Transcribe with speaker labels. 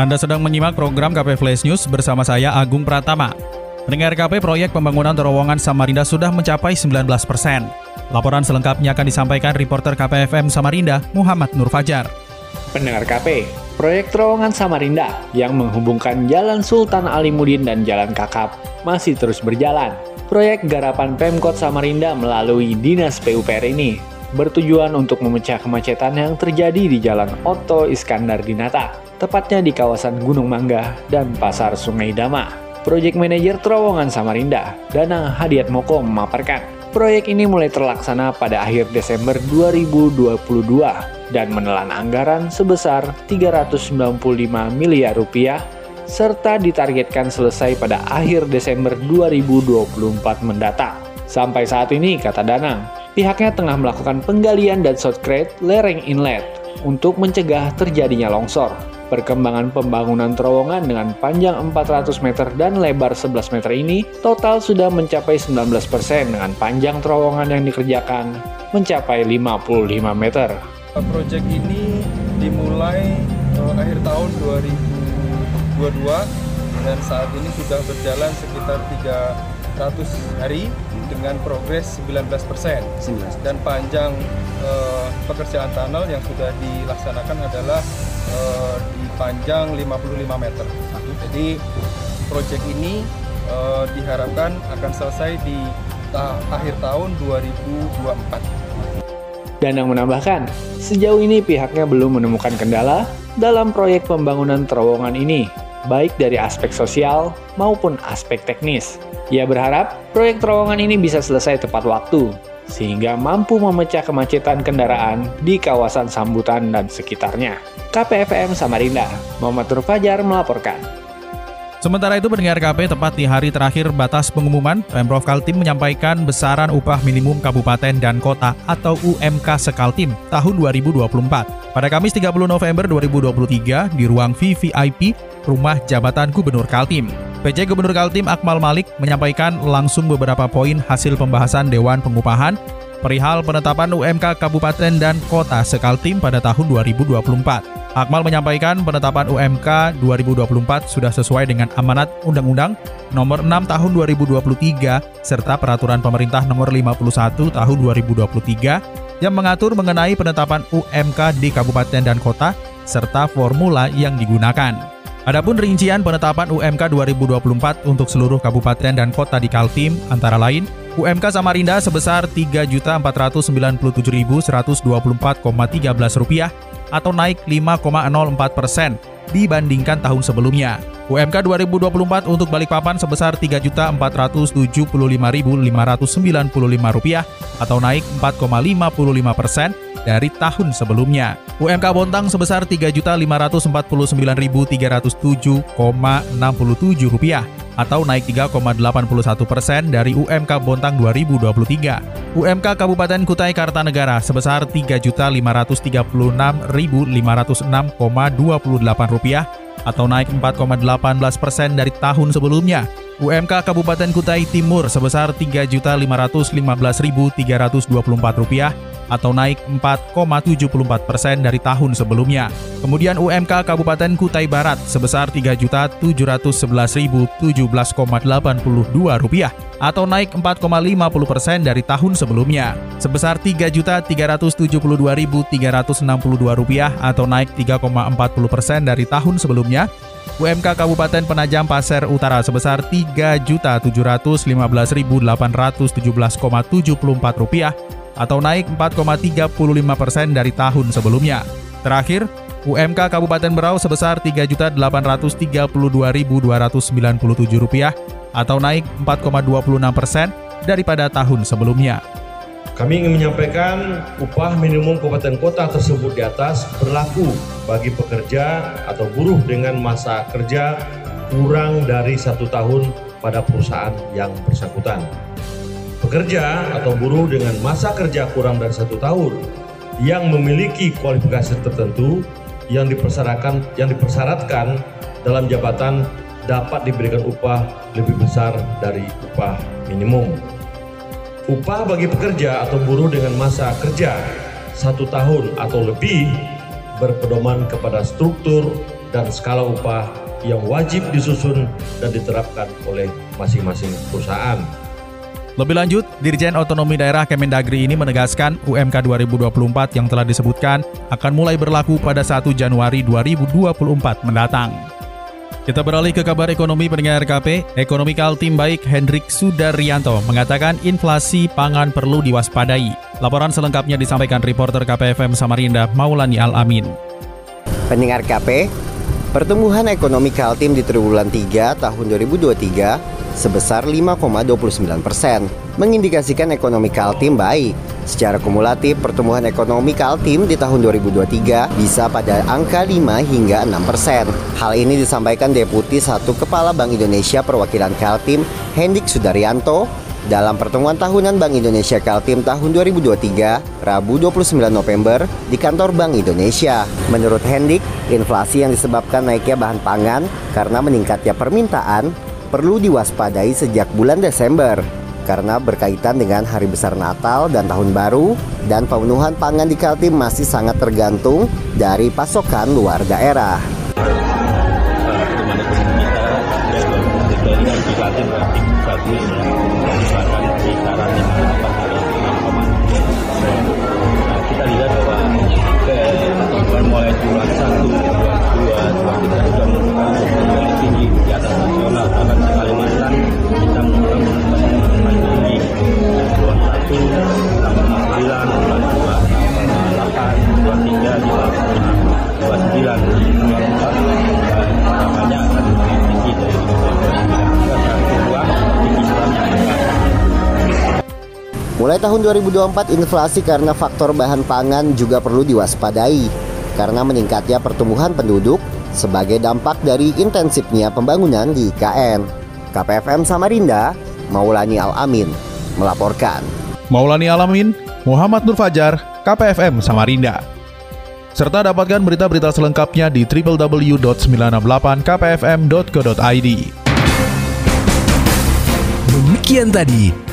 Speaker 1: Anda sedang menyimak program KP Flash News bersama saya Agung Pratama. Pendengar KP proyek pembangunan terowongan Samarinda sudah mencapai 19 persen. Laporan selengkapnya akan disampaikan reporter KPFM Samarinda, Muhammad Nur Fajar.
Speaker 2: Pendengar KP, proyek terowongan Samarinda yang menghubungkan Jalan Sultan Alimuddin dan Jalan Kakap masih terus berjalan. Proyek garapan Pemkot Samarinda melalui Dinas PUPR ini bertujuan untuk memecah kemacetan yang terjadi di Jalan Otto Iskandar Dinata, tepatnya di kawasan Gunung Mangga dan Pasar Sungai Dama. Project Manager Terowongan Samarinda, Danang Hadiat Moko memaparkan, proyek ini mulai terlaksana pada akhir Desember 2022 dan menelan anggaran sebesar 395 miliar rupiah serta ditargetkan selesai pada akhir Desember 2024 mendatang. Sampai saat ini, kata Danang, pihaknya tengah melakukan penggalian dan shotcrete lereng inlet untuk mencegah terjadinya longsor. Perkembangan pembangunan terowongan dengan panjang 400 meter dan lebar 11 meter ini total sudah mencapai 19% dengan panjang terowongan yang dikerjakan mencapai 55 meter.
Speaker 3: Proyek ini dimulai uh, akhir tahun 2022 dan saat ini sudah berjalan sekitar 300 hari dengan progres 19 persen dan panjang uh, pekerjaan tunnel yang sudah dilaksanakan adalah uh, di panjang 55 meter. Jadi proyek ini uh, diharapkan akan selesai di ta akhir tahun 2024.
Speaker 2: Dan yang menambahkan, sejauh ini pihaknya belum menemukan kendala dalam proyek pembangunan terowongan ini, baik dari aspek sosial maupun aspek teknis. Ia berharap proyek terowongan ini bisa selesai tepat waktu, sehingga mampu memecah kemacetan kendaraan di kawasan Sambutan dan sekitarnya. KPFM Samarinda, Muhammad Fajar melaporkan.
Speaker 1: Sementara itu pendengar KP tepat di hari terakhir batas pengumuman, Pemprov Kaltim menyampaikan besaran upah minimum kabupaten dan kota atau UMK Sekaltim tahun 2024. Pada Kamis 30 November 2023 di ruang VVIP Rumah Jabatan Gubernur Kaltim. PJ Gubernur Kaltim Akmal Malik menyampaikan langsung beberapa poin hasil pembahasan Dewan Pengupahan perihal penetapan UMK Kabupaten dan Kota Sekaltim pada tahun 2024. Akmal menyampaikan penetapan UMK 2024 sudah sesuai dengan amanat Undang-Undang Nomor 6 Tahun 2023 serta Peraturan Pemerintah Nomor 51 Tahun 2023 yang mengatur mengenai penetapan UMK di kabupaten dan kota serta formula yang digunakan. Adapun rincian penetapan UMK 2024 untuk seluruh kabupaten dan kota di Kaltim antara lain UMK Samarinda sebesar Rp3.409.124,13 atau naik 5,04 persen dibandingkan tahun sebelumnya. UMK 2024 untuk Balikpapan sebesar Rp3.475.595 atau naik 4,55 persen dari tahun sebelumnya. UMK Bontang sebesar Rp3.549.307,67 atau naik 3,81 persen dari UMK Bontang 2023. UMK Kabupaten Kutai Kartanegara sebesar Rp3.536.506,28 atau naik 4,18 persen dari tahun sebelumnya. UMK Kabupaten Kutai Timur sebesar Rp3.515.324 atau naik 4,74 persen dari tahun sebelumnya. Kemudian UMK Kabupaten Kutai Barat sebesar Rp3.711.017,82 atau naik 4,50 persen dari tahun sebelumnya. Sebesar Rp3.372.362 atau naik 3,40 persen dari tahun sebelumnya. UMK Kabupaten Penajam Pasir Utara sebesar Rp3.718.817,74 atau naik 4,35 persen dari tahun sebelumnya. Terakhir, UMK Kabupaten Berau sebesar Rp3.832.297 atau naik 4,26 persen daripada tahun sebelumnya.
Speaker 4: Kami ingin menyampaikan upah minimum kabupaten kota tersebut di atas berlaku bagi pekerja atau buruh dengan masa kerja kurang dari satu tahun pada perusahaan yang bersangkutan. Pekerja atau buruh dengan masa kerja kurang dari satu tahun yang memiliki kualifikasi tertentu yang dipersyaratkan yang dipersyaratkan dalam jabatan dapat diberikan upah lebih besar dari upah minimum. Upah bagi pekerja atau buruh dengan masa kerja satu tahun atau lebih berpedoman kepada struktur dan skala upah yang wajib disusun dan diterapkan oleh masing-masing perusahaan.
Speaker 1: Lebih lanjut, Dirjen Otonomi Daerah Kemendagri ini menegaskan UMK 2024 yang telah disebutkan akan mulai berlaku pada 1 Januari 2024 mendatang. Kita beralih ke kabar ekonomi pendengar RKP. Ekonomi Kaltim Baik Hendrik Sudaryanto mengatakan inflasi pangan perlu diwaspadai. Laporan selengkapnya disampaikan reporter KPFM Samarinda Maulani Al-Amin.
Speaker 5: Pendengar KP, pertumbuhan ekonomi Kaltim di triwulan 3 tahun 2023 sebesar 5,29 persen, mengindikasikan ekonomi Kaltim baik. Secara kumulatif, pertumbuhan ekonomi Kaltim di tahun 2023 bisa pada angka 5 hingga 6 persen. Hal ini disampaikan Deputi 1 Kepala Bank Indonesia Perwakilan Kaltim, Hendik Sudaryanto, dalam pertemuan tahunan Bank Indonesia Kaltim tahun 2023, Rabu 29 November di kantor Bank Indonesia. Menurut Hendik, inflasi yang disebabkan naiknya bahan pangan karena meningkatnya permintaan perlu diwaspadai sejak bulan Desember karena berkaitan dengan hari besar Natal dan Tahun Baru dan pemenuhan pangan di Kaltim masih sangat tergantung dari pasokan luar daerah.
Speaker 6: kita
Speaker 5: Mulai tahun 2024 inflasi karena faktor bahan pangan juga perlu diwaspadai karena meningkatnya pertumbuhan penduduk sebagai dampak dari intensifnya pembangunan di IKN. KPFM Samarinda, Maulani Al-Amin melaporkan.
Speaker 1: Maulani Alamin, Muhammad Nur Fajar, KPFM Samarinda. Serta dapatkan berita-berita selengkapnya di www.968kpfm.co.id.
Speaker 7: Demikian tadi